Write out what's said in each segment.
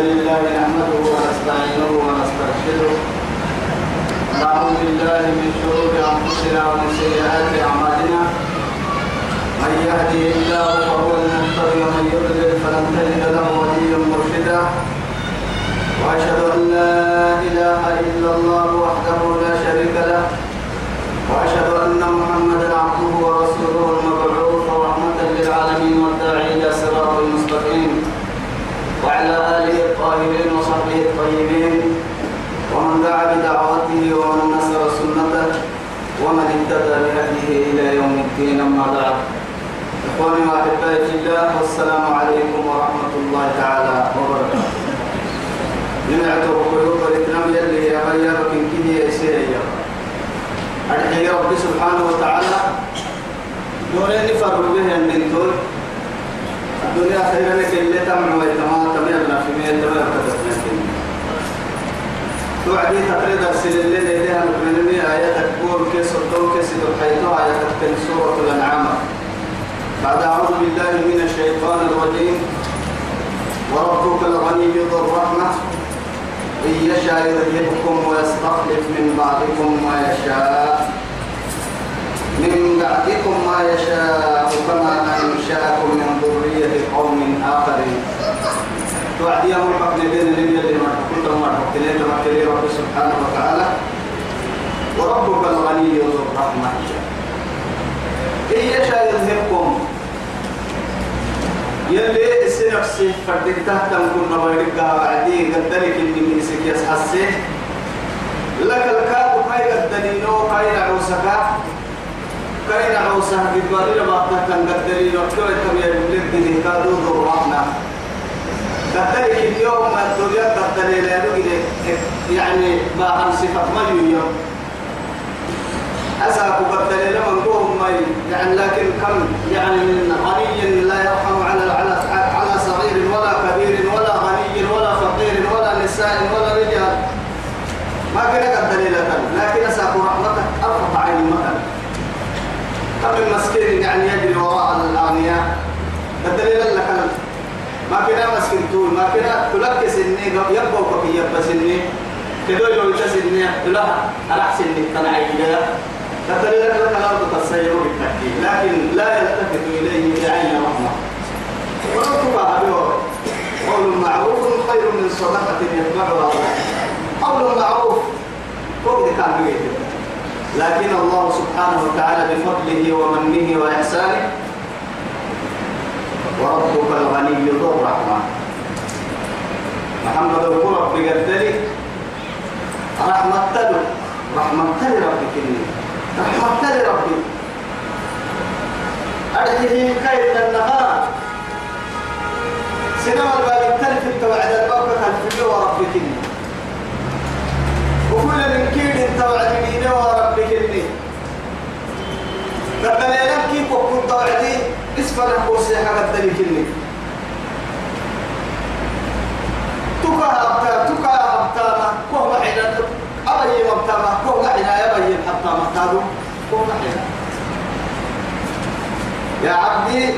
لله نحمده ونستعينه ونسترشده. نعوذ بالله من شرور أنفسنا ومن سيئات أعمالنا. من يهدي الله فهو المهتدي ومن يضلل فلن تجد له وليا مرشدا. وأشهد أن لا إله إلا الله وحده لا شريك له. وأشهد أن محمدا عبده ورسوله المبعوث رحمة للعالمين والداعي إلى صراط المستقيم وعلى آله الطاهرين وصحبه الطيبين ومن دعا بدعوته ومن نصر سنته ومن اهتدى بهديه إلى يوم الدين أما بعد. إخواني وأحبائي في الله والسلام عليكم ورحمة الله تعالى وبركاته. نمعته قلوب الإكرام يلي يا غير من كده يسير أدعي رب سبحانه وتعالى. دورين فرق به من دول. الدنيا خير لك اللي في مية توعدي تقريد أرسل مؤمنين سورة الأنعام. بعد أعوذ بالله من الشيطان الرجيم. وربك الغني ذو الرحمة. إن يشاء يذهبكم ويستخلف من بعدكم ما يشاء من بعدكم ما يشاء كما أنشأكم من ذرية قوم آخرين توعد يا مرحب بين اللي اللي ما كنت ما تقتلين تمكلي رب سبحانه وتعالى. وربك الغني ذو الرحمة. إن يشاء يذهبكم؟ يلي السنفسي فردك تحت كنا بيرك وعدي قدرك إني من سكيس حسي. لك الكاب كاي قدرينو كاي نعوسك. كاي نعوسك. بدوالي لما تحت قدرينو كوي تمير لك؟ دي كادو ذو الرحمة. قدرك اليوم الدنيا لأنه يعني ما أمسكت ما يوم أساك قدر لما نقوم مي يعني لكن كم؟ يعني من غني لا يرحم على على على صغير ولا كبير ولا غني ولا فقير ولا نساء ولا رجال. ما كنا قدر لك لكن أساك رحمتك أرفع عين المكان كم من مسكين يعني يجري وراء الأغنياء. قدر لك ما كنا طول ما كنا تلك سني يبقى كي يبقى سني كدو يلو تسني لا أنا سني تنعي فترى لك لك الأرض تسير بالتحكيم لكن لا يلتفت إليه بعين رحمة. وربك حبيبه قول معروف خير من صدقة يتبعها. قول معروف. فوق كان لكن الله سبحانه وتعالى بفضله ومنه وإحسانه وربك الغني ذو الرحمة. محمد القرب بقدري رحمة تلو رحمة تلو ربك إني. رحمة لربي أرحيه كيد النهار. سينما الباب التلف التوعد الباب خلف وربك وكل من كيد التوعد مين وربك إني. قد ليلك كيف وكنت توعدي. اسفل حوسي حقا تلك تكا أبتا تكا أبتا كوه عينا أبي مبتما كوه عينا يبي حتى مبتادو كوه عينا يا عبدي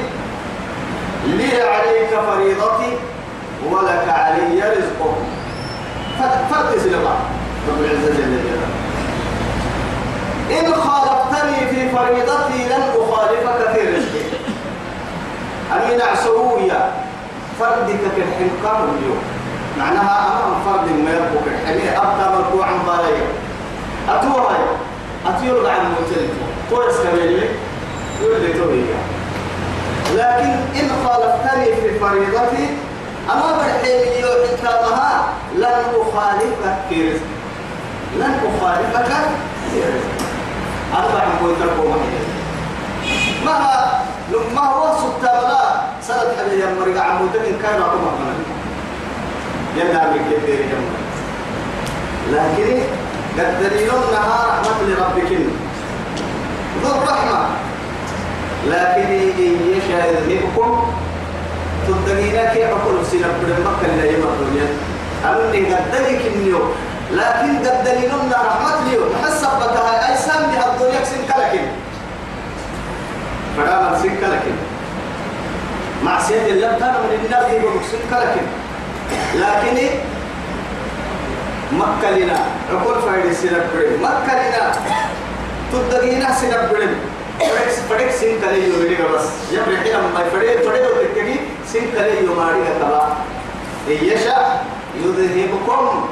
لي عليك فريضتي ولك علي رزقك. فرد سلما رب العزة جل جلاله. إن خالفتني في فريضتي لن أخالفك في رزقي أمين عسوية فردك كالحنقام اليوم. معناها أمام فرد ما يربك الحمية أبقى مركوعا بالي أتوها أتيول عن مجلد كويس يقول لي توهي لكن إن خالفتني في فريضتي أما بالحين يوحي لن أخالفك في رزق. لن أخالفك في رزق. أربع ما ما هو سبتابلا سنة حبيبي مرقع عمودك إن كان أقوم أقوم. يدعى بالكثير جمع لكن قد دليلنا رحمة لربك. ذو الرحمة. لكن إن يشاء يذهبكم تدقينا كيف أقول سينا كل مكة اللي يوم الدنيا أني قد دليك النيو لكن قد دليلنا رحمة ليو نحسب بتها أي سام بها الدنيا سن كلكن فقام سن كلكن معصية الله كان من يقول سن كلكن لكن مكة لنا. عقول فايد سنب مكة لنا. تدقينا سنب فريق فريق سين كلي يوريك بس يبري حين ما فريق فريق وتكني سين كلي يوماري كلا يشاء يذهبكم.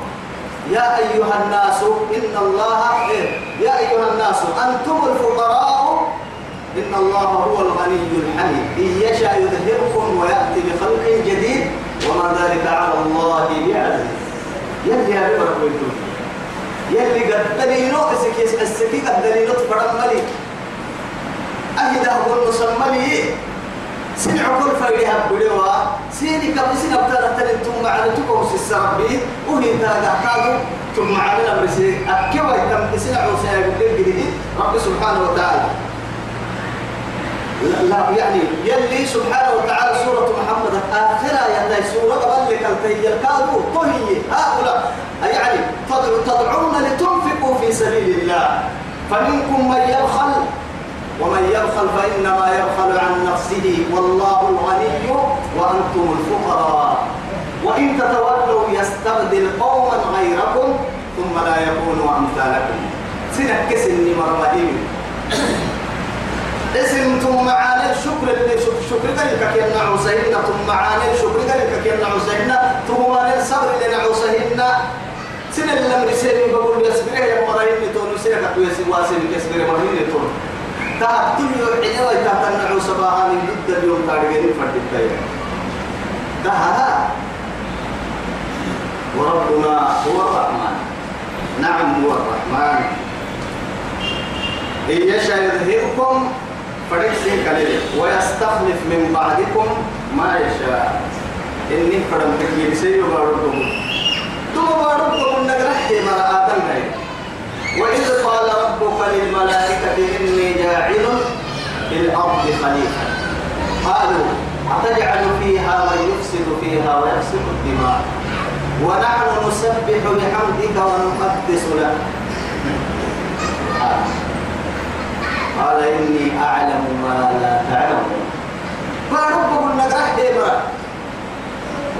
يا أيها الناس إن الله إيه؟ يا أيها الناس أنتم الفقراء إن الله هو الغني الحميد. إن يشاء يذهبكم ويأتي بخلق جديد وما ذلك على الله بعزيز. يلي يا ببرك يلي قد دليلو اسكي السكي قد دليلو تفرم ملي أهدا هو المسمى سنع كل فريها بدوا سيني كم سنة بتاعنا تلين ثم معنا تكون سسربي وهي تاجا كادو ثم معنا برسي أكوا يتم سنع وسائل بالجديد رب سبحانه وتعالى. لا يعني يلي سبحانه وتعالى سورة محمد آخرها يعني سورة قبل لك التي الكادو طهي. هؤلاء يعني تدعون لتنفقوا في سبيل الله. فمنكم من يبخل ومن يبخل فإنما يبخل عن نفسه. والله الغني وأنتم الفقراء. وإن تتولوا يستبدل قوما غيركم ثم لا يكونوا أمثالكم. سنة كسن مرمدين اسم ثم معاني الشكر اللي شكر ذلك كي نعوسهن ثم معاني الشكر ذلك كي نعوسهن ثم معاني الصبر اللي نعوسهن سنة اللي مرسيني بقول يسبره يا مرهين تون سنة كتويسي واسي يسبره مرهين تون. تهتم يوحي ويتهتنع صباحا من ضد اليوم تارجين فرد التاية تهها وربنا هو الرحمن. نعم هو الرحمن. إن يشاء يذهبكم؟ فريسين كليل. ويستخلف من بعدكم ما يشاء. إني فرم تكيب سيو باركم ثم باركم نجرح ما آدم وإذ قال ربك للملائكة إني جاعل في الأرض خليفة. قالوا أتجعل فيها من يفسد فيها ويفسد الدماء؟ ونحن نسبح بحمدك ونقدس لك. قال إني أعلم ما لا تعلمون فربكم نجرح إمرأة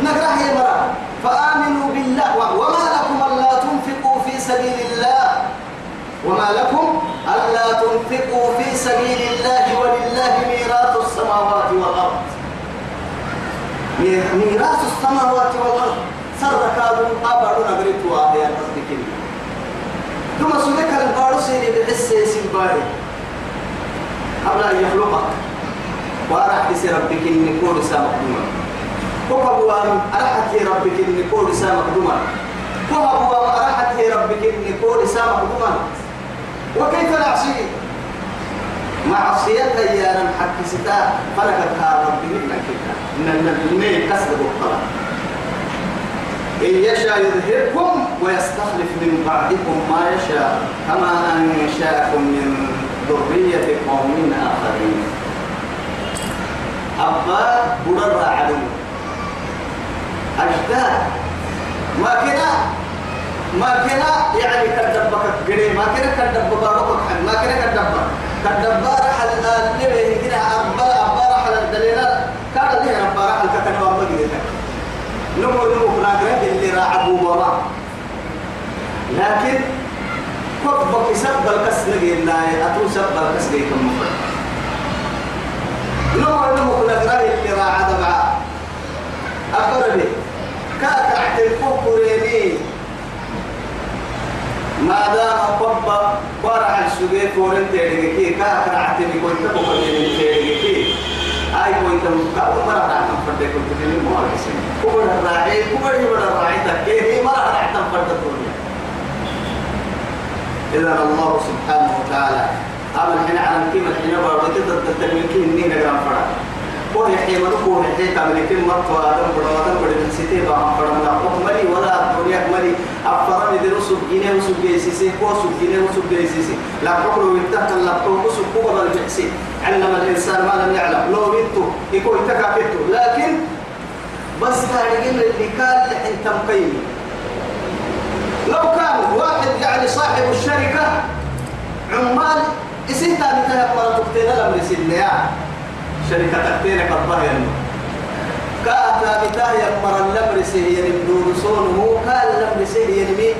نجرح إمرأة فآمنوا بالله. وما لكم ألا تنفقوا في سبيل الله. وما لكم ألا تنفقوا في سبيل الله ولله ميراث السماوات والأرض. ميراث السماوات والأرض. سر كادوا أبعد نقرتوا آيات تصدقين ثم سنك البارو سيري بحس سنباري قبل أن يخلقك. وأرح تسي ربك إني كون سامك دوما وقبوا أرحت ربك إني كون سامك دوما وقبوا أرحت ربك إني كون سامك دوما وكيف نعصي؟ معصيتها يا رب حق ستا فلكت هذا ربي من كده إن المين كسب الطلب. إن يشاء يذهبكم ويستخلف من بعدكم ما يشاء. كما أنشأكم من ذرية قوم آخرين. أبا برر عدو أجداد. ما كده ما كنا يعني كدبك قري ما كنا كدب بارك ما كنا كدب كدب راح اللي كنا أبا أبا راح الدليل. كان ليه أبا راح الكتن وأبا جديد نمو نمو كنا قريب اللي راعبوا بابا. لكن كتبك سب الكس نجي لا أتو سب الكس نجي كم نمو كنا قريب اللي راعد مع أقربي كاك أحتل كوريني ما دام قبا قرع السجيه فورن تيريكي كا كان عتمي كنت بقول تيريكي أي كنت كاو مرة راح تنفرد كنت تني مو عارفين كبر الراعي كبر يبر الراعي تكيه مرة راح تنفرد الدنيا إذا الله سبحانه وتعالى أما الحين على كيما الحين برضه تقدر تتكلم كي إني نقرأ فرع كون يحيى منكو يحيى تعمل كل مرة وآدم بڑا من سيتي بام بڑا من أقوم ملي ولا الدنيا ملي أفرا من درو سب جينه وسب جيسيسي كو سب جينه وسب جيسيسي لا تقولوا يتك لا تقولوا سب كو ولا الجحسي علم الإنسان ما لم يعلم لو بنتو يكون يتكاكتو لكن بس كان يقول اللي كان لحن تمقيم لو كان واحد يعني صاحب الشركة عمال إسيتا بتاعي مرة تقتل الأمر سنة شركة تكتين قد ظهر كاتا بتاه يمر النمر سهي ينبدو صونه كان النمر سهي ينمي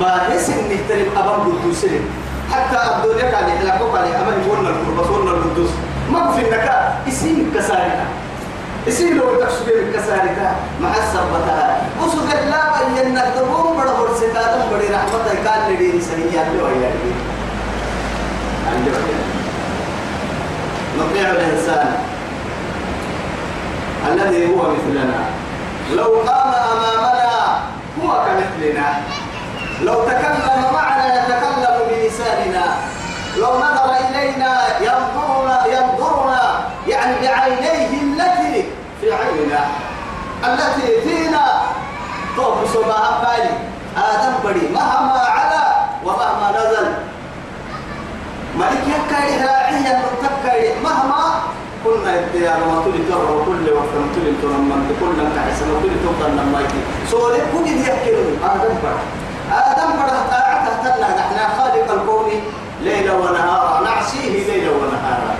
باهس نهترم أبان قدوس حتى الدنيا كان يحلقوا كان أما يقولنا القربة صورنا القدوس. ما في النكاء اسم كسارنا اسم لو تكسبين كسارك مع السبتها وسوك لا بل ينقدرون بڑا ورسكاتم بڑی رحمة كان لدي سنية اللي ويا نطيع الإنسان الذي هو مثلنا. لو قام أمامنا هو كمثلنا. لو تكلم معنا يتكلم بلساننا. لو نظر إلينا ينظرنا ينظرنا يعني بعينيه التي في عيننا التي فينا طوب سبها بالي آدم بدي مهما على ومهما نزل. ملك يكاي راعيا تكاي مهما كنا يا ما تولي ترى وكل وقت ما تولي ترى من كل ما كحسن وكل تفضل لما يجي سوري كل يحكي. آدم بدي آدم بره طاعته تنا نحن خالق الكون ليلا ونهارا. نعصيه ليلا ونهارا.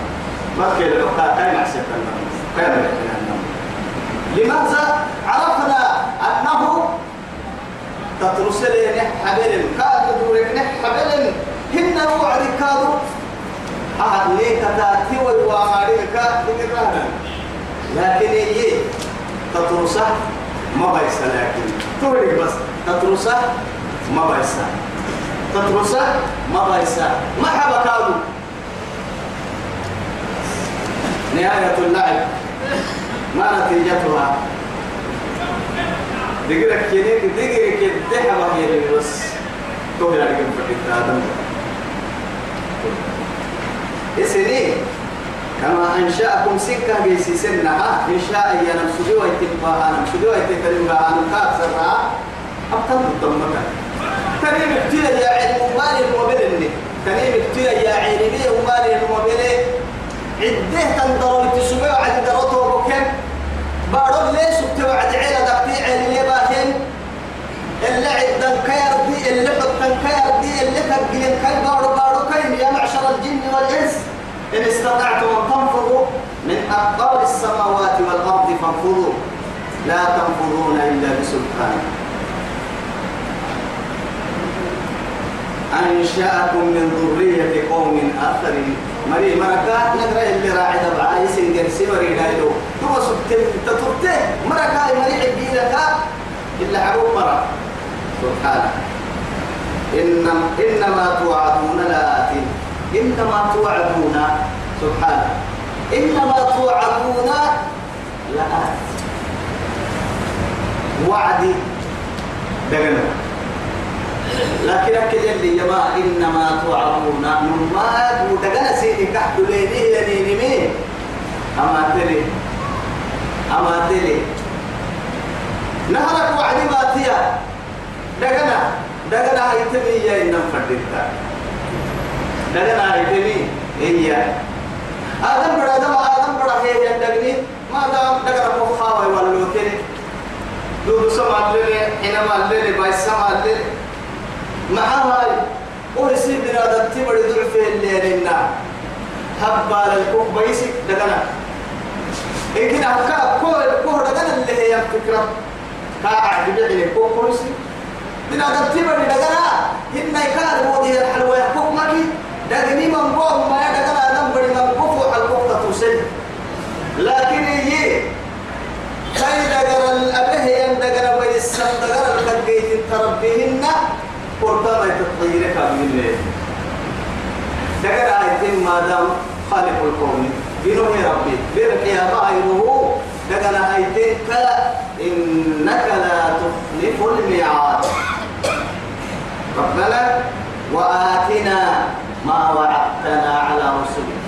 ما كان لو كان نعصي كان لماذا عرفنا أنه تترسل حبل كاد دورك حبل. هن وعد كادو أحد ليك تاتي والوامارك لكن هي تترسل ما بيس لكن تورك بس. تترسل ما بايسا تدرسا ما بايسا ما حبا كادو؟ نهاية اللعب. ما نتيجتها. دقيقة كينيك دقيقة كده ما هي بس. تقول لك فكرة آدم. إسني كما أنشأكم سكة بيسي سنها إن شاء ينمسدوا ويتنباها نمسدوا ويتنباها نمكات سرها أبطل الضمكة كريم اكتيا يا علم مالي وبلني كريم اكتيا يا علمي ومالي وبلني عدة تنضرب تسمع عد درته بارد ليش وتوعد عيلة دقتي علمي باهن اللي عدن كير دي اللي حطن كير دي اللي تبقين كي بارو بارو يا معشر الجن والإنس. إن استطعتم أن تنفضوا من أقطار السماوات والأرض فانفضوا لا تنفضون إلا بسلطان. أنشأكم من ذرية قوم آخرين. مري مركا نقرأ اللي راعي دبعا يسن جرسي مري دايلو ثم سبت تطرته مركا مري عبيلك إلا عروب مرة سبحانه إنما, إنما توعدون لآت إنما توعدون سبحانه إنما توعدون لآت وعدي. دقنا لكن أكل اللي يما إنما توعدون. ما ودقنا سيدي كحد ليني ينيني مين؟ أما تلي. أما تلي. نهرك وعدي ما تيا. دقنا دقنا هيتمي يا إنم فردتا دقنا هيتمي هي آدم بڑا آدم آدم بڑا هي يندقني ما دام دقنا مخاوي ولو تلي. دودو سمع للي حينما للي باي سمع للي معها ورسي بنا دتي بدي ضعف اللي لنا هبا للكوب بيسك دغنا إن أفكار كل كل دغنا اللي هي فكرة. قاعد بيعلي كوب كرسي بنا دتي بدي دغنا هن يكاد مودي الحلوة. كوب مكي دغني من قوم ما دغنا دم بدي من كوفو على الكوب توصل لكن هي كاي دغنا الأبه يندغنا بيد السم دغنا الكجيت تربيهن. قرطة ما يتطير كامل ليه دقر آيتين ما دام خالق الكون. بينه يا ربي بيرك يا غيره دقر آيتين كلا إنك لا تخلف الميعاد. ربنا وآتنا ما وعدتنا على رسلك.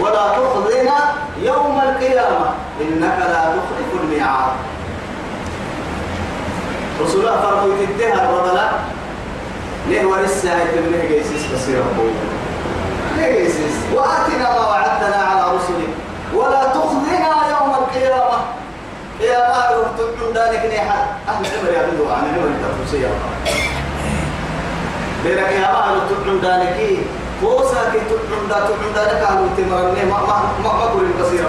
ولا تخزنا يوم القيامة. إنك لا تخلف الميعاد. رسول الله فرقوا تديها الرضلا ليه ولسه تبنيه جيسيس بصير أبوه ليه جيسيس وآتنا ما وعدتنا على رسلك. ولا تخزنا يوم القيامة. يا أهل تقول دانك نيحة أهل عمر يا بدو أنا نور تفوسي يا الله بيرك يا أهل تقول دانك فوسا كي تقول ذلك تقول ذلك أهل تمرني ما ما ما ما بصير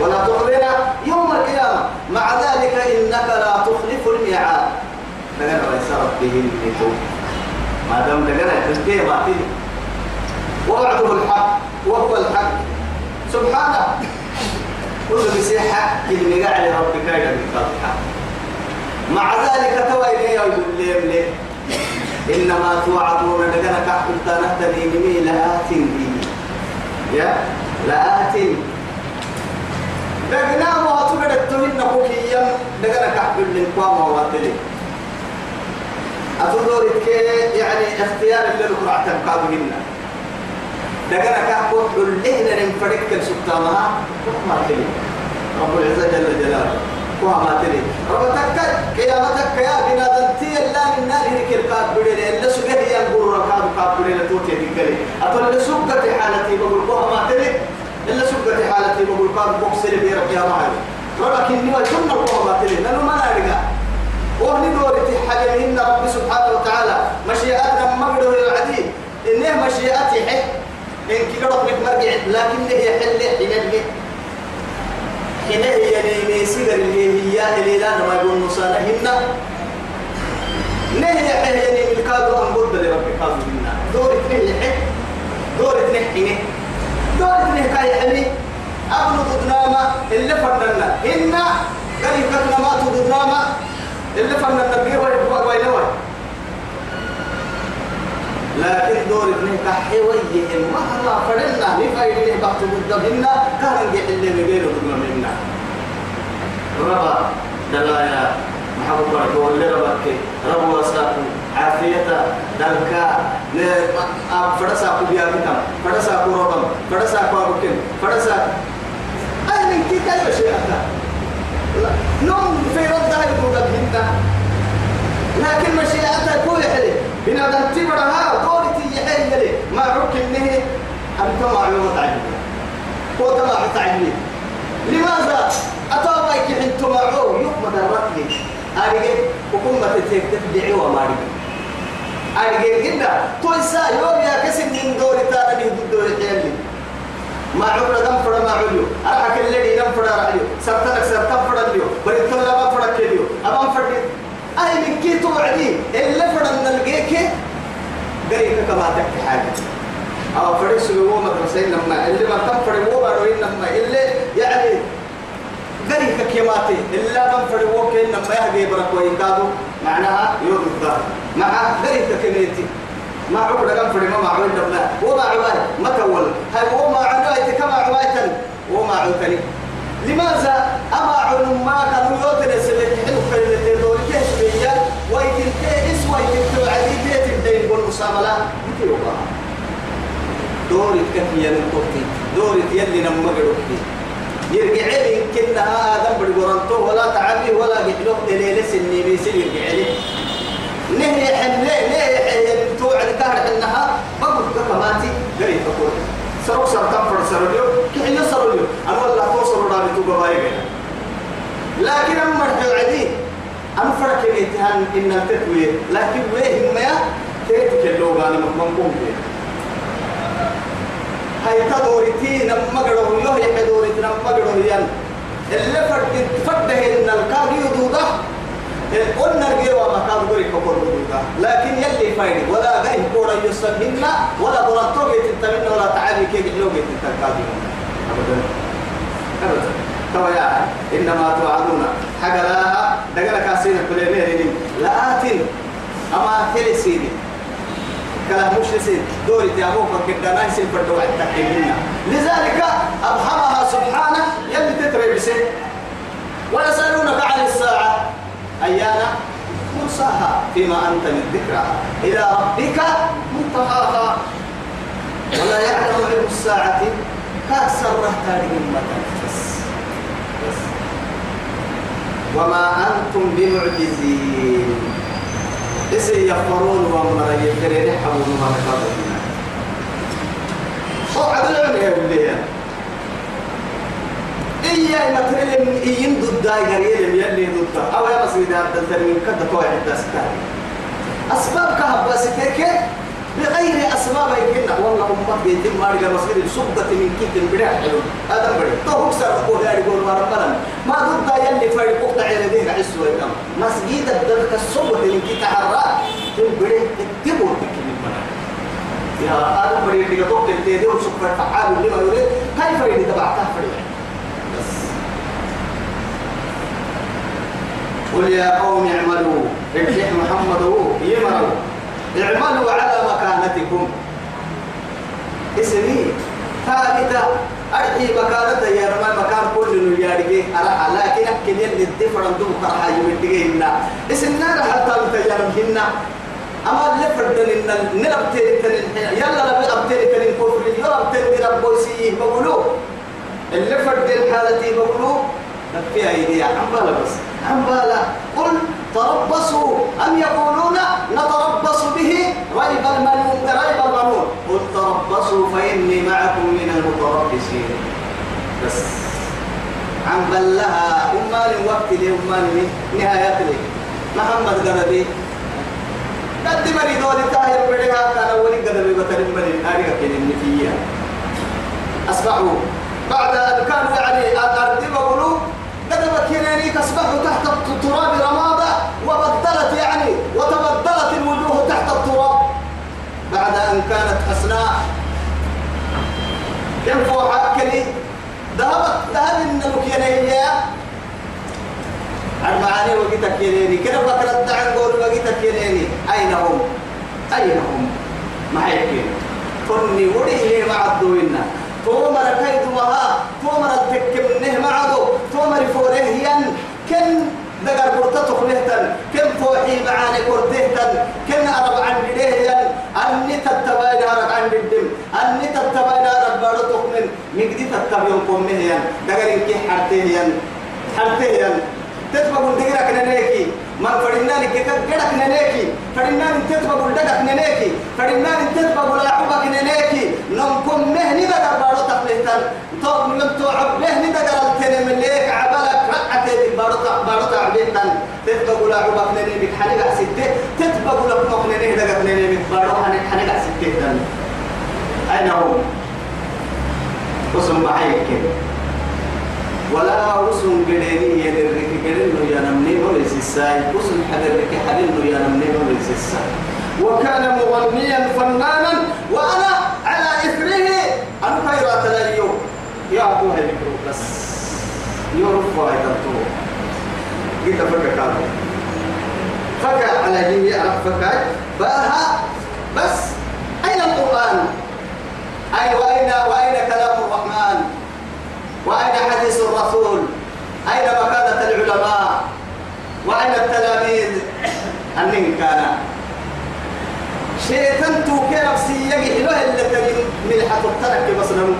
ولا تخزنا يوم القيامة. مع ذلك إنك لا تخلف الميعاد. لأن رئيس ربهم ما دام تسكيه ما تيجي ووعده الحق وهو الحق. سبحانه. كل مسيحة كلمة قاعد ربك بالحق مع ذلك توي لي يقول لي إنما توعدون لقنا كحكم تنهتدي مني لآت يا لآت لقنا ما تقدر تهين نقوكيا لقنا كحكم لنقوام واتلي أتدور يعني اختيار اللي نقرأ تنقاب منا لقنا كحكم حلهنا ننفرق كالسبتامها ما تلي رب العزة جل جلاله وما تري ربتك قيامتك يا بنا دنتي لا من نار هيك القاب بدل الا سجه ينقر ركاب قاب بدل توتي تكلي اتول سبقة حالتي بقول وما تري الا سبقة حالتي بقول قاب بوكسر بيرك يا معي ربك اني وجن وما تري لأنه ما نرجع وهني دورتي حاجة رب سبحانه وتعالى مشيئتنا مقدر العديد إنه مشيئتي حق إن كي قرب لك مرجع لكن هي حل حين حين هي لي سيجر اللي هي اللي لا ما يقول نصانا هنا نهي حين لي بالكادو أن قد لربك كادو هنا دور اثنين لحق دور اثنين حين دور اثنين كاي حلي أبنو ضدناما اللي فردنا هنا قال يكتنا ما تضدناما اللي فردنا بيه وينوي لكن دور ابن كحي ويهم ما الله فرنا نفايد له بحث قدامنا؟ كان نجي اللي بينه قدام منا ربا دلايا محمد بركة واللي ربك رب وساكو عافية دلكا فرسا كبيا كتام فرسا كوربم فرسا كوابكين فرسا أي من كي شيء هذا نوم في رد هاي قدامنا. لكن مشيئتها كل حلي بنا دنتي برها قولتي يحيي لي ما عك إنه أنت معلومة عجيبة قوت ما عجيبة لماذا؟ أتوقعك أنت معه يوم درتني أرجع حكومة تتبعي وما أرجع أرجع جدا تويسا يوم يا كسب من دور تاني من دور تاني. ما عمر دم فرا ما عليو أرحك اللي دم فرا عليو سرتك سرتك فرا عليو بريت الله ما فرا كليو أبان فرا أي من كي توعدي. اللي فرا نلقيك قريك كما تك حاجة. أو فريس هو مدرسين لما. اللي ما تم فري هو بروين لما. اللي يعني قريك كيماتي إلا من فري هو كين لما يهجي بركوين كادو معناها يوم الدار. مع قريك كميتي ما عقد كم فري ما معوين لما هو ما عواي ما تول هاي هو ما عواي كما عوايتن هو ما عوايتني لماذا أما علم ما كانوا يوتن سلك حلو كل دول كيش بيا ويتن تيس ويتن توعدي تيت الدين. قول مساملة يتيوبا دوري كفيا من توتي دوري يلي نما قدوكي يرجع لي كنا آدم بالقرنتو ولا تعبي ولا قحلو إلي لسني بيسي يرجع لي. نهي ليه ليه حن توعد كهر حنها بقول كماتي قريب بقول سرق سرق فرد سرق كحل سرق أنا والله توصل رابي توبا بايقة لكن أما العدي أنا فرق الاتهان إن التكوير لكن ويه ما تيتك اللوغة أنا مقوم بيه هاي تدورتي نما قدروا يوه يحدورتي نما قدروا ين اللي فرد فرده إن الكاغي يدوده قلنا الجيوة ما كان يقول كفر بدودا لكن يلي فايد ولا غير كورا يسمينا ولا برانتو يتنتمنا ولا تعالي كيف يحلو يتنتمنا أبدا. أبدا. توا يا إنما توعدون. حاجة لا دقنا كاسين بلينين لا آتين. أما تلي سيدي. كلام مش سيد دوري تيابوك كده نايس الفردوع التحكيمنا لذلك أبحرها سبحانه يلي تتري بسه ويسألونك عن الساعة. أيانا؟ مرساها فيما أنت من ذكرها. إلى ربك منتهاها ولا يعلم علم الساعة. كأكثر تاريخ بس. بس. وما أنتم بمعجزين. إسي يفرون ومن يفرين حبون ما نكابون صعد العلم يا إيا ما تريلم إيين ضد قريلم يلي ضد أو يا بس إذا أبدلت من كده كوي حتى ستاري أسباب كهبا ستيك بغير أسباب يمكن والله أمك بيتم مارك المسجد السبدة من كيد البدع حلو. هذا بدع تو هكسر أقول داري قول ما ربنا. ما ضد يلي فريق قطع يديه عسوا يدام مسجد الدرك السبدة من كيد حراء. البدع تبور تكلم يا أنا فريق اللي قطع يديه وسكر فعال لما يريد. هاي فريق تبعتها فريق قل يا قوم اعملوا. ارجع محمد يمروا اعملوا على مكانتكم. اسمي ثابتة أرحي مكانة يا رب مكان كل نيارجي أرى لكن أكل يلي الدفر عندهم قرحة يمدقي هنا اسمنا حتى متيارم هنا أما اللي فردن إن نلبتين تنين يلا لبي أبتين تنين كفر يلا أبتين رب بوسيه بقولوا اللي فردن حالتي بقولوا فيها أيدي عم بالا بس عم بالا قل تربصوا. أم يقولون نتربص به ريب المنون ريب المنون قل تربصوا فإني معكم من المتربصين. بس. عم بلها أمان وقت لي أمان نهاية لي محمد قربي قد مريض ولي طاهر بدها كان ولي قربي بترم مريض. ناري كن فيها. أصبحوا بعد أن كانوا يعني الأرض بقولوا قد بكيني تصبحوا تحت التراب رمادا وبدلت يعني وتبدلت الوجوه تحت التراب. بعد أن كانت حسناء فوق كلي ذهبت ذهب النبك ينهي المعاني وقتك ينيني كده فكرة دعن قول وقتك ينيني أين هم؟ أين هم؟ ما هيك فرني وريه مع الدوينة. تومر كيد وها تومر التكم نه تومر فوره ين كن دقر قرطة تخلهتن كم فوحي معاني قرطهتن كم أرب عن بليه ين أني تتباين أرب عن الدم أني تتباين أرب بارو تخمن مقدي تتبين قمه ين دقر إنكي حرته ين حرته ين تتبقوا دقرك ننيكي. ما فرنا لك كدك ننيكي. فرنا تتبقوا دقك ننيكي. فرنا تتبقوا لعبك ننيكي. نمكم مهني دقر بارو تخلهتن تو من تو عبله دقر التنم الليك عبالك رقعة بارو بارو تعبيتن تتبقوا لعبك ننيكي حنقع ستة. تتبقوا لك ننيكي دقر ننيكي بارو حنقع ستة. أين هم؟ قسم معي كده. ولا وسن قديني يدرك قدينه يا نمني وليس الساي. وسن حدرك حدينه يا نمني وليس الساي. وكان مغنيا فنانا وأنا على إثره. أنا خيرات اليوم. يا ابو هيك بس. يعرف واحد الطرق قلت فكك هذا فكا على جميع فكا بأها. بس. أين القرآن؟ أي وأين وأين كلام الرحمن؟ وأين حديث الرسول؟ أين مكانة العلماء؟ وأين التلاميذ؟ أنهم كان. شيطان توكي نفسي يجي له اللي تري ملحة الترك بس نمو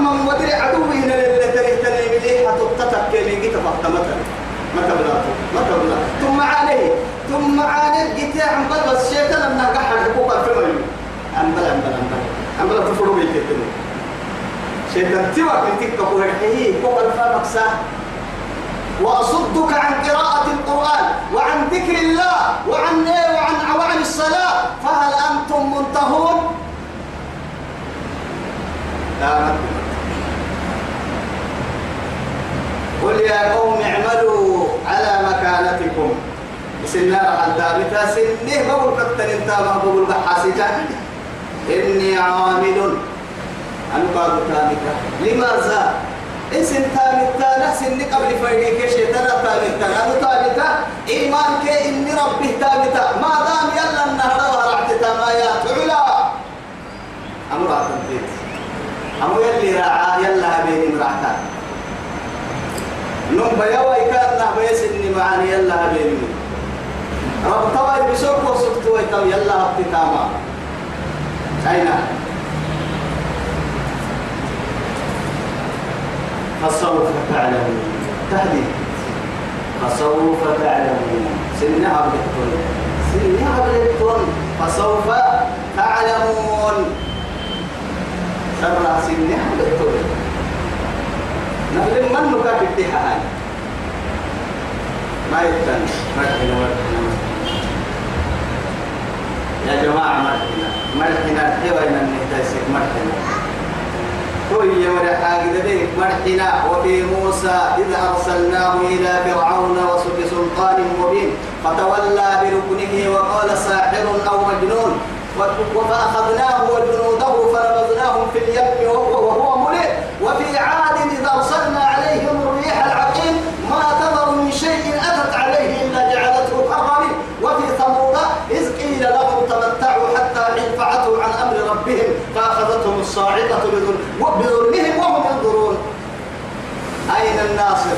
من ودري عدوه هنا اللي تري ملحة الترك كي جيت فاطمة ما تبلاته ما تبلاته ثم عليه ثم عليه جيت عم بس شيطان من قحر حقوق الفمر عم بلا عم بلا عم بلا عم بلا تفرو بيتكتني شيطان تيوك من تلك قرحيه فوق الفمك وأصدك عن قراءة القرآن وعن ذكر الله وعن إيه وعن وعن الصلاة فهل أنتم منتهون؟ لا قل يا قوم اعملوا على مكانتكم. سنة الدابتة سنة بقول أنت ما بقول بحاسجة إني عامل أنا قالوا تامتا لماذا اسم تامتا نحسن قبل فايديك شيطان تامتا أنا تامتا إيمان كي إني ربي تامتا ما دام يلا النهر ورعت تمايات علا أمر أتنتيت أمر يلي راعا يلا بيني مرعتا. نم بيوا يكاد نهبيس إني معاني يلا بيني رب طوي بسوق وسكت ويتم يلا ابتكاما أين؟ فسوف تعلمون تهديد. فسوف تعلمون سنها بلتون سنها بلتون فسوف تعلمون سرع سنها بلتون نقل من نكاك التحاء ما يتن مرحنا يا جماعة مرحنا مرحنا حيوان النهتاسك مرحنا توي يوري حاجة ذلك مرحنا وفي موسى إذ أرسلناه إلى فرعون بسلطان مبين فتولى بركنه وقال ساحر أو مجنون فأخذناه وجنوده فنبذناهم في اليم وهو, ملئ وفي عاد إذا أرسلنا عليهم الريح العقيم ما تذر من شيء أتت عليه إلا جعلته كرمين وفي ثمود إذ قيل لهم تمتعوا حتى حين عن أمر ربهم فأخذتهم الصاعقة بظلمهم وهم ينظرون. أين الناصر؟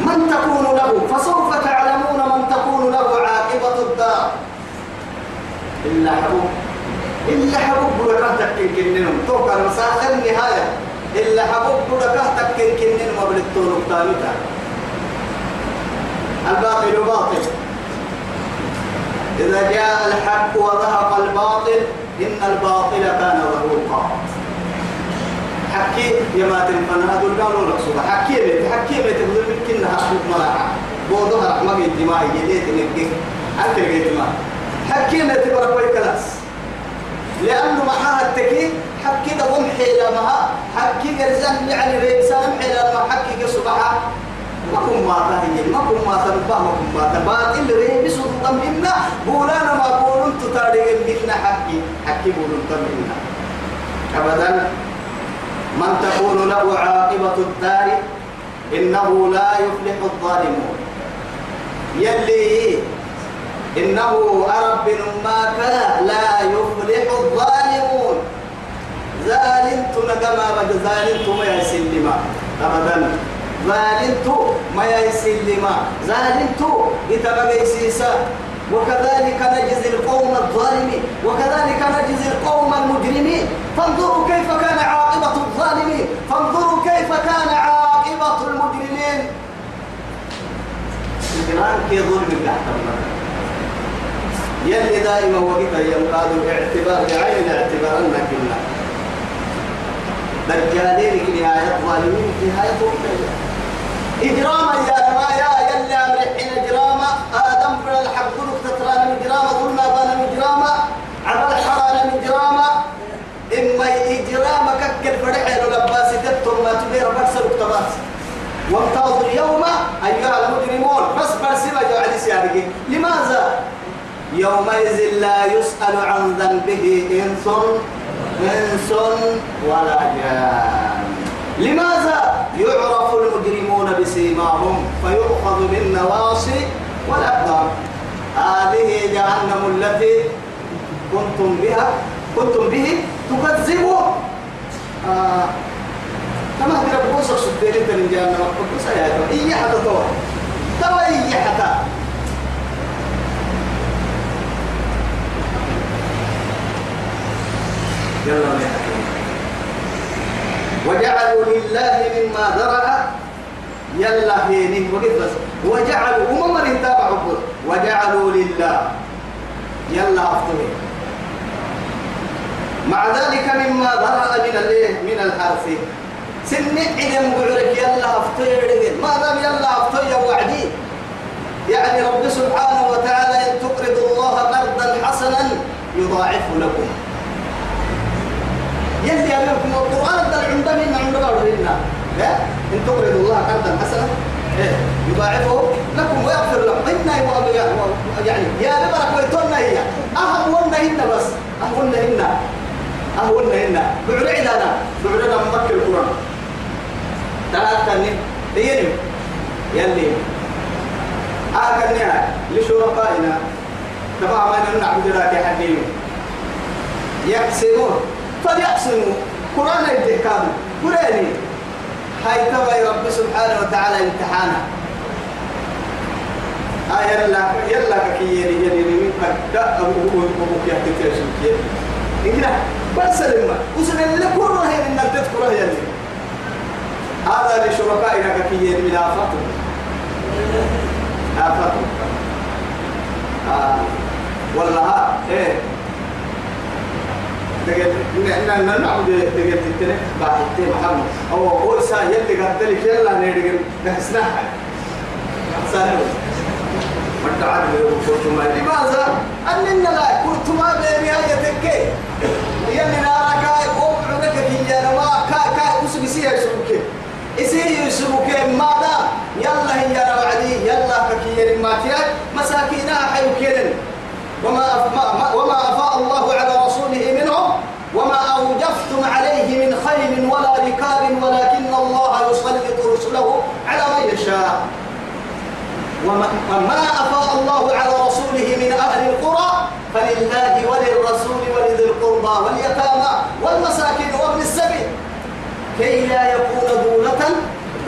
من تكون له؟ فسوف تعلمون من تكون له عاقبة الدار. إلا حبوب. إلا حبوب بلقاه تكين كننهم توقع المساخر النهاية. إلا حبوب بلقاه تكين كننهم وبلتون الباطل باطل. إذا جاء الحق وذهب الباطل إن الباطل كان ظهوقا حكي يا ما تنفن هذا لك سبحان حكي بيت حكي بيت لك كنا حسوك ملاعة بوضوها رحمة بيت ما يجيت نجيك أنت جيت ما حكي ما تبرك وي كلاس. لأنه معها التكي حكي ده هم حيلة معها حكي جرزان يعني ريسان حيلة ما حكي كسبحة كن ما تهي ما كن ما تنبه ما كن ما تبات اللي ريه بسوط تمهنا بولانا ما بولون تتاريغ منا حكي حكي بولون تمهنا أبدا. من تكون له عاقبة الدار إنه لا يفلح الظالمون. يلي إنه أرب ما كان لا يفلح الظالمون. ظالمت نقما بد ظالمت ما يسلم أبدا. ظالمت ما يسلم ظالمت إتبقى يسيسا وكذلك نجزي القوم الظالمين. وكذلك نجزي القوم المجرمين. فانظروا كيف كان عاقبة الظالمين. فانظروا كيف كان عاقبة المجرمين. الجنان كي ظلم تحت يلي دائما وقتا ينقاد اعتبار بعين الاعتبار أنك الله. دجالين نهاية ظالمين نهاية إجراما يا ما يا يلي أمرحين إجراما. آدم بن الحق تترانا إجراما ظلنا بانا إجراما. عمل حرانا إجراما. إما إجراما ككل فرح لو لباس تتم ما تبير بكسر اكتباس وامتاظوا اليوم أيها المجرمون. بس برسمة جو علي سيادك لماذا؟ يومئذ لا يسأل عن ذنبه إنس إنس ولا جان. لماذا؟ يعرف المجرمون بسيماهم فيؤخذ بالنواصي والأقدام هذه جهنم التي كنتم بها كنتم به تكذبون. آه. كما ترى بوسك سدين انت من جهنم بس يا تو إيه حتى تو تو إيه حتى يلا وجعلوا لله مما ذرأ. يلا هيني بس. وجعلوا هم من تابعوا وجعلوا لله. يلا أفضل مع ذلك مما ذرأ من الايه من الحرث. سن عدم قعرك يلا أفطر ما دام يلا أفطر يا وعدي. يعني رب سبحانه وتعالى إن تقرضوا الله قرضا حسنا يضاعف لكم. يلي أمامكم القرآن ده عند من عند بعضنا لا؟ إن تقرضوا الله قرضا حسنا إيه؟ يضاعفه لكم ويغفر لكم. إنا يعني يا ببرك ويتونا هي. أهم ونا هنا بس. هنا. أهم ونا هنا. بعد عدنا بعد مكة القرآن. ثلاثة نم دينم يلي. آكلنا لشركائنا تبع ما نعبد لك حديم يقسمون فليقسموا. قرآن التكام قرآني هاي تبع رب سبحانه وتعالى امتحانا آه يلا يلا كي يلي يلي من قد أبوه وأبوك يحكي ترشم كي إننا بس لما وسن اللي كل هي من تذكر يلي. هذا لشركائنا كي يلي من آفاته. آفاته. آه. والله إيه. تجد إن إن نعبد تجد تتنى بعد تتنى محمد. أو أول ساعة يلي قلت لك يلا نيجي نحسنها سهل مرت عاد كنتما لماذا؟ أننا لا كنتما بيني هاي تكي. يلي نارك أو عندك هي نوا كا كا أسبسي يسوك إسي يسوك ماذا؟ يلا هي روعدي يلا فكير ما تيار مساكينها حيوكيرن وما وما أفاء الله على رسوله منهم وما أوجفتم عليه من خيل ولا ركاب ولكن الله يسلط رسله على من يشاء. وما أفاء الله على رسوله من أهل القرى فلله وللرسول ولذي القربى واليتامى والمساكين وابن السبيل. كي لا يكون دولة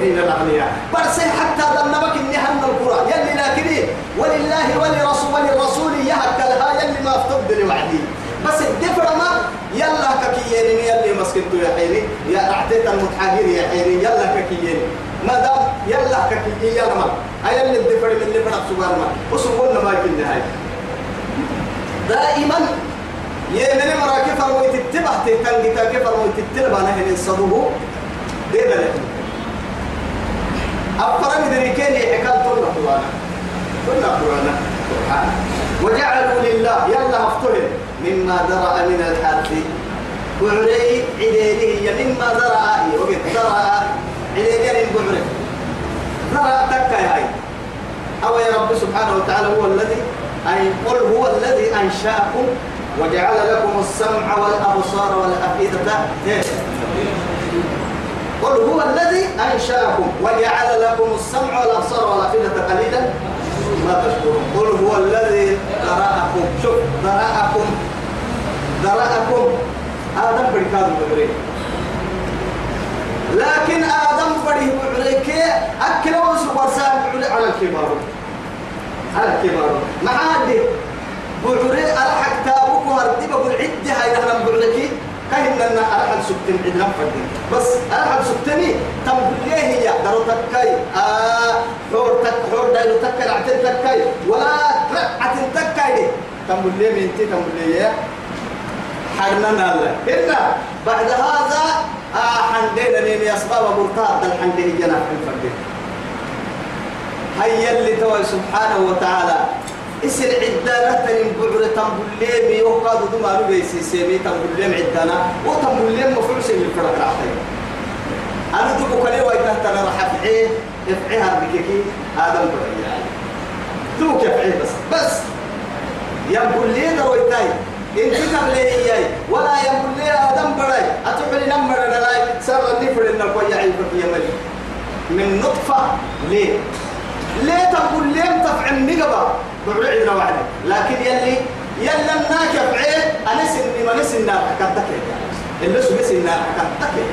بين الأغنياء. برسل حتى ذنبك النهم القرى. يلي لكني ولله ولرسول وللرسول يهك لها يلي ما افتقد لوعدي بس الدفر ما يلا ككيين يلي مسكنتو يا حيني. يا أعطيت المتحاجر يا حيني يلا ككيين ما دام يلا ككيين يلا ما. أي اللي الدفر من اللي فرق سبحان ما وسبحان ما يمكن هاي دائما يمن مراكب فرموا تتبع تتنجتا كيف فرموا تتبع نهل صدوه ده ده أفرم ذريكين حكال طلنا قرانا طلنا قرانا سبحانه وجعلوا لله يلا افتهم مما درأ من الحرث. وعلي عديده مما درأ وقت درأ عديده بعري. درأ تكا هاي. أو يا رب سبحانه وتعالى هو الذي أي قل هو الذي أنشأكم وجعل لكم السمع والأبصار والأفئدة. قل هو الذي أنشأكم وجعل لكم السمع والأبصار والأفئدة قليلا. ما تشكرون قل هو الذي ذرأكم. شوف ذرأكم. ذرأكم. آدم بركاد بغري لكن آدم بريه بغريك أكل وسوى برسان على الكبار. على الكبار. ما عادي بعري ألحق تابوك وهردي بقول عدي هاي نحن بعريكي كاين لنا ألحق سكتن عدنا فردي بس ألحق سكتني تم ليه هي؟ درو تكاي. آه حور تك حور دايلو تكاي عتن تكاي. ولا عتن تكاي تم ليه من تي تم ليه حرنا نالا. إلا بعد هذا آه حندينا نيني أسباب مرتاد الحندي جنا في الفردي هيا اللي توي سبحانه وتعالى. إسر عدانا تنين بعر تنبليم يوقاد دما نبيسي سيمي تنبليم عدانا وتنبليم مفعوس من الفرق العطية أنا دوكو كلي ويته تنا راح أفعيه افعيها بكيكي آدم دوك بس ينبل لي درويتاي إن كتب من نطفة ليه؟ ليه تقول ليه تفعل نقبة بعد عندنا لكن يلي يلا الناك بعيد أنا سني ما نسي النار حكتك اللي سو نسي النار حكتك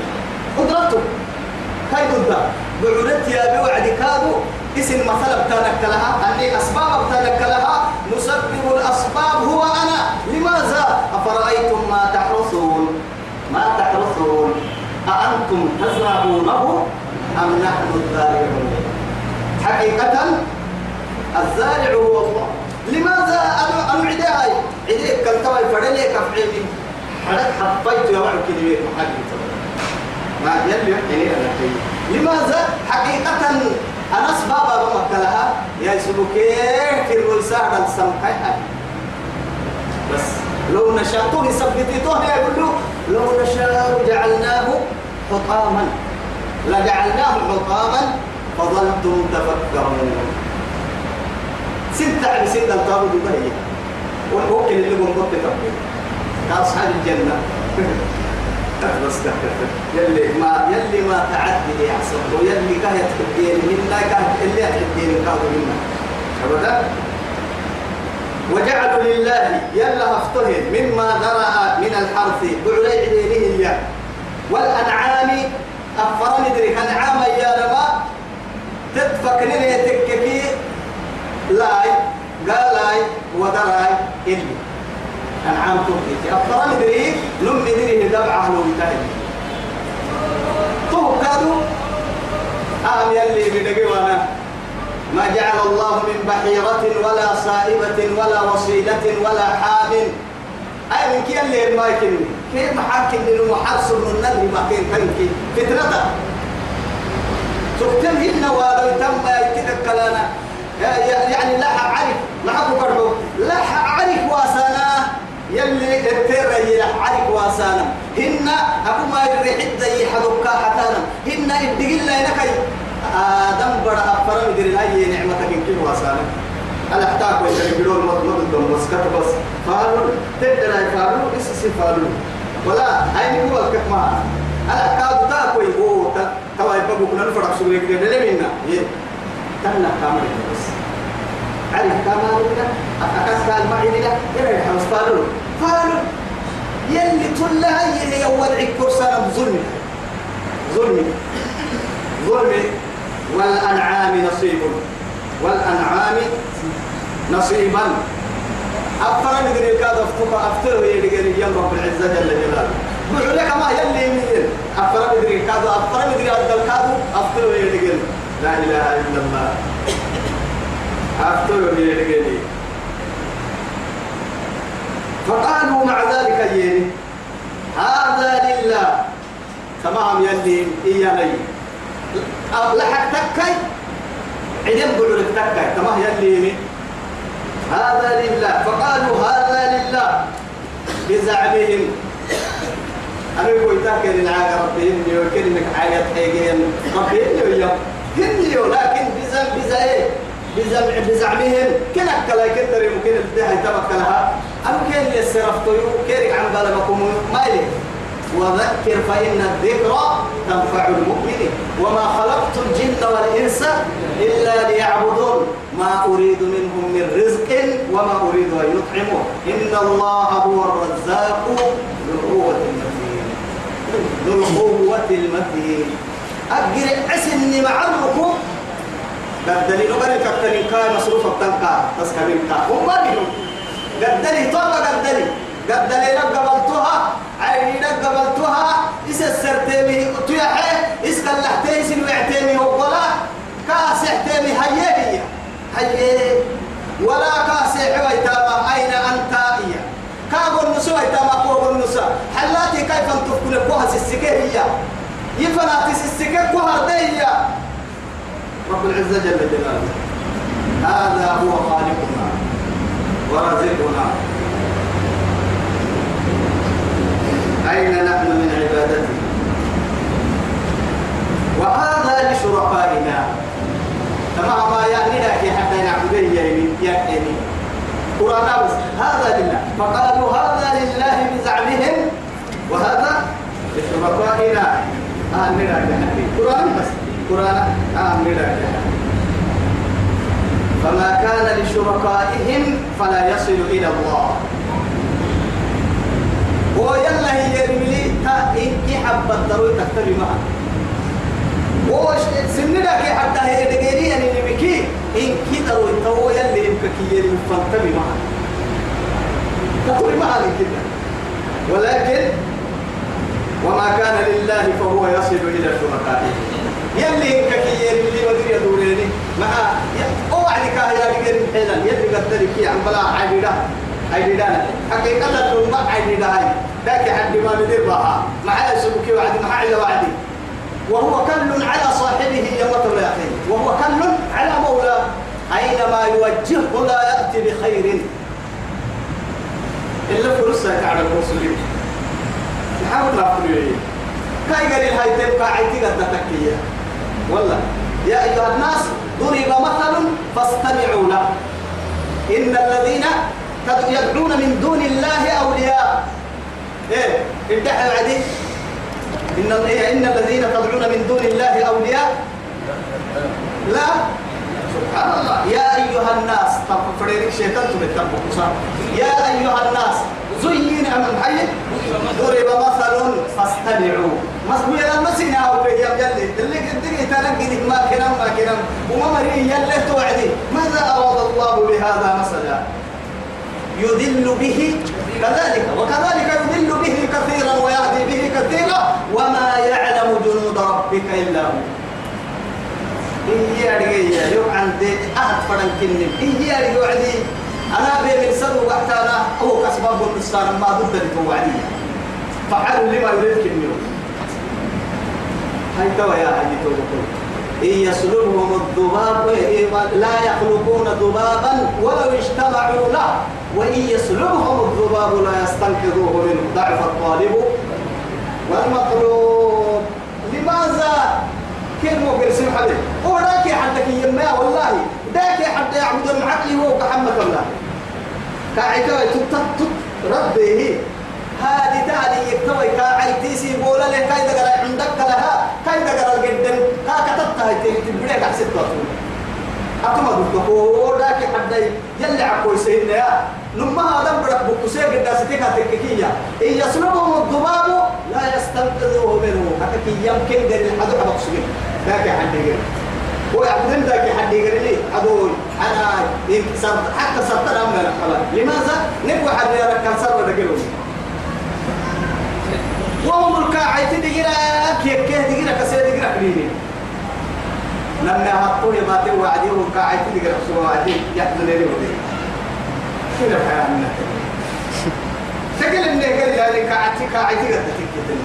قدرته. هاي ضد بعدت يا بوعد كادو. اسم مثلا بتانك لها أني أسباب بتانك لها. مسبب الأسباب هو أنا. لماذا؟ أفرأيتم ما تحرثون؟ ما تحرثون؟ أأنتم تزرعونه أم نحن الزارعون حقيقة الزارع هو الله. لماذا أنا أنا عدي هاي؟ عدي كم تواي فرني كفعيني حطيت يا وعد بيت محل ما يلي يعني أنا لماذا حقيقة أنا أسباب بمكلها يا سبوكي في الرسالة السمحة بس لو نشاء تو يثبتي يقول لو نشاء جعلناه حطاما. لجعلناه حطاما فظلتم تفكرون. ستة على ستة التابوت بهي والوكل اللي قم قلت تبقى كأصحاب الجنة. بس يلي ما يلي ما تعدي يحصل ويلي كهت الدين منا كهت اللي الدين كهت منا. أبدا؟ وجعلوا لله يلا افتهم مما ذرأ من الحرث. بعلي عدينه والأنعام أفرن درك أنعام يا ربا تتفكرين تككي لاي قالاي ودراي إلي. أنعام تبكي أفضل مدري نم مدري ندبعه لو يتهي تو كادو أهم يلي بدقي وأنا. ما جعل الله من بحيرة ولا صائبة ولا وصيلة ولا حام. أي من كي اللي ما يكني؟ كيف لنو محرص من النبي ما كين تنكي؟ فتنة. تختم هنا ولو تم يتذكرنا يعني لا عرف حكوا برضو لا عرف واسانا. يلي التر يلا عرف واسانا. هن أبو ما يريح الدي حدوكا حتانا. هن إدقل لا ينكي. آدم بڑا أفرم يدري هاي نعمتك إن كل واسانا. أنا أحتاج بدون مطلوب الدم بس. كتب بس فارو تدري فارو إسسي فارو ولا هاي هو الكتمان؟ أنا كادو تاكوي هو توا يبقى كنا نفرق سوري كده لمنا يه تنا كامل بس عرف كمان لنا أكاس كان معي لنا يلا يحمس فالو. فالو. يلي تلا هي أول عكور سنة ظلم ظلم ظلم والأنعام نصيب. والأنعام نصيبا. أفر ندري كاد أفتر أفتر يدري يا رب العزة جل جلاله. بقول لك ما يلي مين أفر ندري كاد أفر ندري أدل كاد أفتر يدري لا إله إلا الله. أفتر يدري فقالوا مع ذلك يلي هذا لله. تمام يلي إياني لحق تكي عدم بلورك تكي تمام يلي هذا لله. فقالوا هذا لله. بزعمهم. أنا يقول تاكل العاقة ربهم يوكلنك عاقة حيقين ربهم يوم هنيو لكن بزعم بزعم بزعم بزعمهم. كنا كلا كدر يمكن الدهي تبكلها. أم كان يسرفتو كيرك عن بالكم ما إليه وذكر فإن الذكرى تنفع المؤمنين. وما خلقت الجن والإنس إلا ليعبدون. ما أريد منهم من رزق وما أريد أن يطعموا إن الله هو الرزاق ذو القوة المتين. أجر أسني مع الركوب قدني نقل كتني كاي مصروف التنكا تسكنين كا هم ما بيهم قدني طبعا قدني قدني قبلتها. عيني قبلتها. إس السرتيمي؟ تيحي إس كاللحتي سن وعتيمي وقلا كاسحتيمي. هيه هي هيه ولا كاسح ويتاما أين أنت؟ إيا كابو النسو ويتاما قوة النسو حلاتي كيف تفكل قوها سسكيه يفناتي سسكيه قوها ديه رب العزة جل جلاله. هذا هو خالقنا ورزقنا أين نحن من عبادته وهذا لشركائنا تمام ما يعني لك حتى نعبده يعني قرآن بس هذا لله. فقالوا هذا لله بزعمهم وهذا لشركائنا نراجع قرآن بس. قرآن. نراجع فما كان لشركائهم فلا يصل إلى الله. ويلا هي يرملي. تا إنكي حبة ضروري تكتبي معها. وش سننا كي حتى هي دقيري يعني نبكي. إنكي ضروري تو يلي يبكي يرمي فانتبي معها تقولي معها كده. ولكن وما كان لله فهو يصل إلى شركائه يلي إنكي يرمي ودري دوريني. مع اوعدك يا دقيري حيلا. يلي قدرك عن بلا عبيده عيدان حقيقة الدم عيدان هاي. ذاك حد ما ندير بها. مع سبك وعد مع إلا وعدي. وهو كل على صاحبه يمة يا وهو كل على مولاه. أينما يوجهه لا يأتي بخير. إلا فرصة على المرسلين نحاول نقول كاي قال هاي تبقى عيتي قد تكية والله. يا أيها الناس ضرب مثل فاستمعوا له. إن الذين يدعون من دون الله أولياء. إيه؟ ادعى بعدي إن إن الذين تدعون من دون الله أولياء؟ لا. سبحان الله. يا أيها الناس طب فريق شيطان تبتبقوا يا أيها الناس زين أمام حي ضرب مثل فاستمعوا. مسمي لما سنا أو يا يلي اللي قدري تلقي ما كلام ما كلام وما مري يلي توعدي. ماذا أراد الله بهذا مثلا؟ يذل به كذلك. وكذلك يذل به كثيرا ويهدي به كثيرا. وما يعلم جنود ربك إلا هو. إيه أرجع يوم عندي أحد فرن كنن إيه أرجع وعدي. أنا بين سنو وقتنا هو كسباب النصارى ما ضد التوعدي فعلوا لما يريد كنيو هاي توا يا هاي توبكم إن يسلبهم الذباب لا يخلقون ذبابا ولو اجتمعوا له. وإن يسلبهم الذباب لا يستنقذوه منه. ضعف الطالب والمطلوب. لماذا؟ مو قرسم حبيب؟ هو ذاك حدك يما والله. ذاك حد يعبد المعقل هو كحمد الله. كعيكا تت ربه هذه تالي يكتوي كعيتي سي بولا له كاي دغرا عندك لها كاي دغرا جدا كا كتبتها تبريك حسيت أتما دكتور لكن حد يلي عكوي سيدنا يا. لما هذا برك بكسي قد ستيك تككية إن يسلبهم الضباب لا يستنقذه منه. حتى يمكن قد الحدو حدو سجن لكن حد يقول ويعبدين ذاك حد يقول لي عدوي أنا حتى سرطان أمنا لماذا؟ نبغى حد يرى كان سر دقلوني وهم الكاعي كيف دقنا كسير دقنا كليني لما هطول ما توعدي والكاعي تدقنا بسوا وعدي يحضن لي ودي كنا الحياة منا تقل من قال يعني كاعي كاعي تقدر تكتب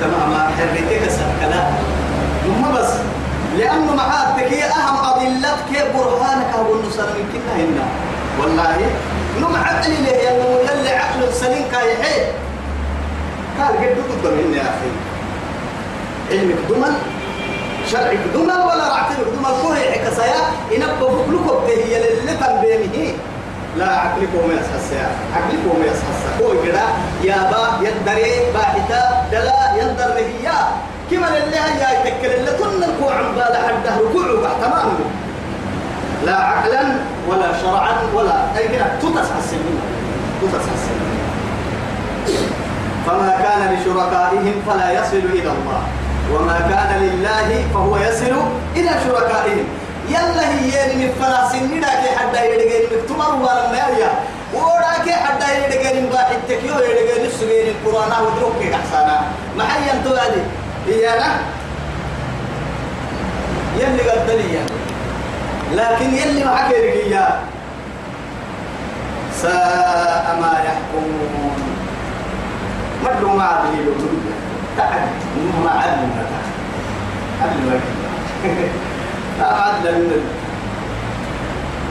تمام حريتك سكلا ثم بس لأنه معاد تكي أهم أضلتك برهانك هو النصر من كنا هنا والله نم عقل له يعني يلي عقل سليم كاي حي. قال قد قدام هنا يا أخي. علمك دمل شرعك دمل ولا رعتك دمل كوهي حكسايا إنبقى بكلكم هي اللي تنبينه. لا عقلك وما يسحس يا. عقلك وما يسحس. هو كده يا با يدري باحتا دلا يندر هي كما لله يا يتكل اللي تن الكوع عن بال حده ركوع تمام لا عقلا ولا شرعا ولا أي كده تتسحس منها تتسحس فما كان لشركائهم فلا يصل إلى الله. وما كان لله فهو يصل إلى شركائهم. يلا هي من فلاسين نداك حدا يدغين مكتمر ولا ما يا وراك حدا يدغين باحد تكيو يدغين السجين القرآن ودروك كحسانا ما حي انتو هذه. هي أنا. يلي قد لي لكن يلي معك رجيا ساء ما يحكمون. مدوا ما عدل يلوم تعد ما عدل تعد. عدل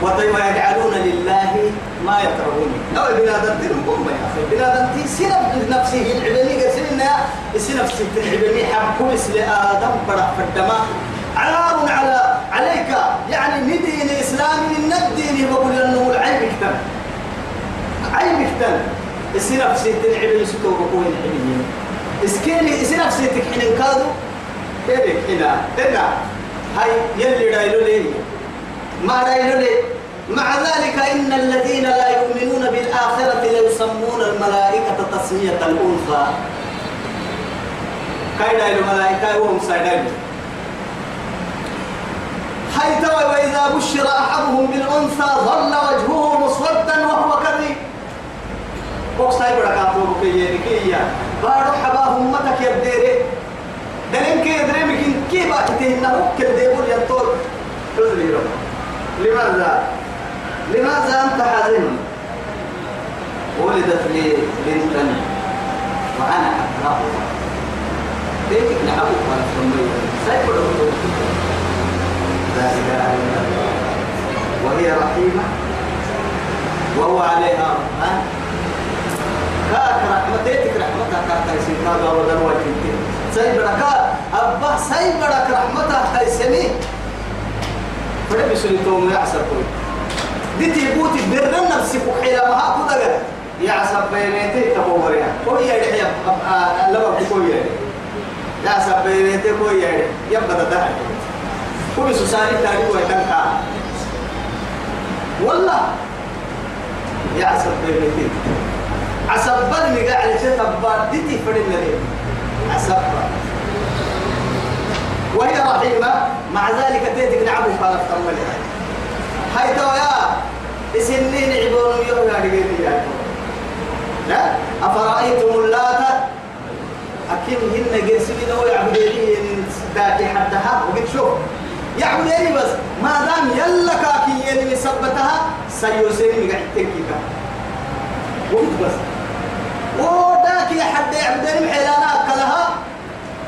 ما عدل ويجعلون لله ما يكرهون. أو بنادم تنبهم يا أخي بنادم سنب نفسه العبني قسلنا سنفسه العبني حبكو اسل آدم برا فالدماء عار على عليك. يعني ندين الإسلام من الدين بقول أنه العيب اكتن عيب اكتن سنفسه العبني ستو بقول العبني اسكيني سنفسه تكحين كادو كيف هنا هنا هاي يلي رأيلو ليه ما رأيلو ليه مع ذلك إن الذين لا يؤمنون بالآخرة ليسمون الملائكة تسمية الأنثى. كايدا الملائكة وهم سايدين توا وإذا بشر أحدهم بالأنثى ظل وجهه مسودا وهو كذب هاي بركاته بكية كية بارو حبا همتك يبديري دلين كي يدري مكين كيف أتهنه كديبول ينطول لماذا؟ لماذا أنت حزين ولدت لي بنت وأنا أكرهها بيتك نعبك ولا تسمي سيكون لا إله إلا الله. وهي رحيمة. وهو عليها رحمن كاك رحمتك رحمتها كاك يسير هذا ودن وجهك سيبرك أبا سيبرك رحمتها تيسمي فلبس لتوم يعسر كوي ديتي بوتي برن نفسك وحيلا ما هاكو دقر يعسر بينيتي تبوريا كوي يا يحيى لما كوي يعسر بينيتي كوي يبقى تدهر كوي سوساري تاريخ ويتنكا. والله يعسر بينيتي عسب بل قاعد تتبع ديتي فرن لي عسب وهي رحيمة مع ذلك تيتك نعبو فالك تملي هاي تو يا سنين عبون يوم يا. لا أفرأيتم اللات؟ أكيد هن جرسين أو يعبدين داتي حدها. وقد شوف يعبدين بس. ما دام يلا كاكي يلي سبتها سيوسين قاعد تكيكا وقت بس. وداك يا حد يعبدين حيلانا كلها.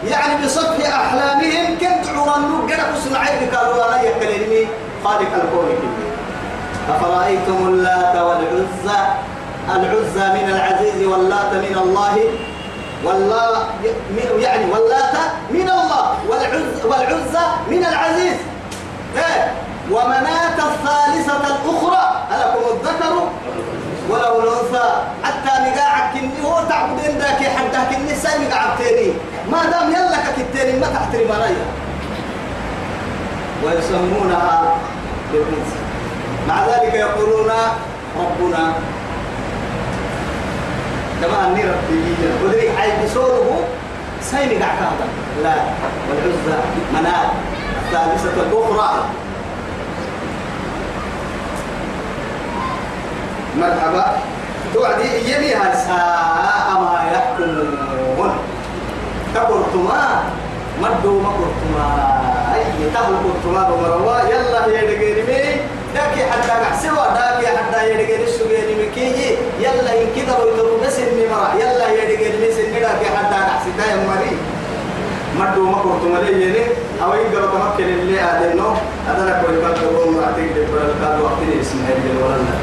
يعني بسطح أحلامهم كنت عرانو قرأ سنعيك قالوا أنا يكلمني خالق الكون كله. أفرأيتم اللات والعزى؟ العزى من العزيز واللات من الله. والله يعني واللات من الله والعزى والعزى من العزيز. إيه؟ ومناة الثالثة الأخرى ألكم الذكر؟ وله الأنثى. حتى نقاعك كني هو تعبدين ذاك حتى كني سامي قعبتيني ما دام يلا كتيني ما تحترم عليها ويسمونها بالأنثى. مع ذلك يقولون ربنا كما أني ربي ودري حي بصوره سيني هذا لا. والعزى منال. الثالثة الأخرى. مرحبا. توعدي يميها ساء ما يحكمون. تقرتما؟ مدو ما أي تهل قرتما بمروا. يلا هي دقيني داكي حتى نحسوا داكي حتى يدقين السبيل مكيه يلا ينكدر ويدروا بس النمرة يلا يدقين بس النمرة كي حتى نحسدا يا مري مدو ما كنت ملي يلي. أو يقدر تمكن اللي آدنو. أدنك ويبقى تقوم رأتك لبرا القاد وقتني اسمها اللي ورنا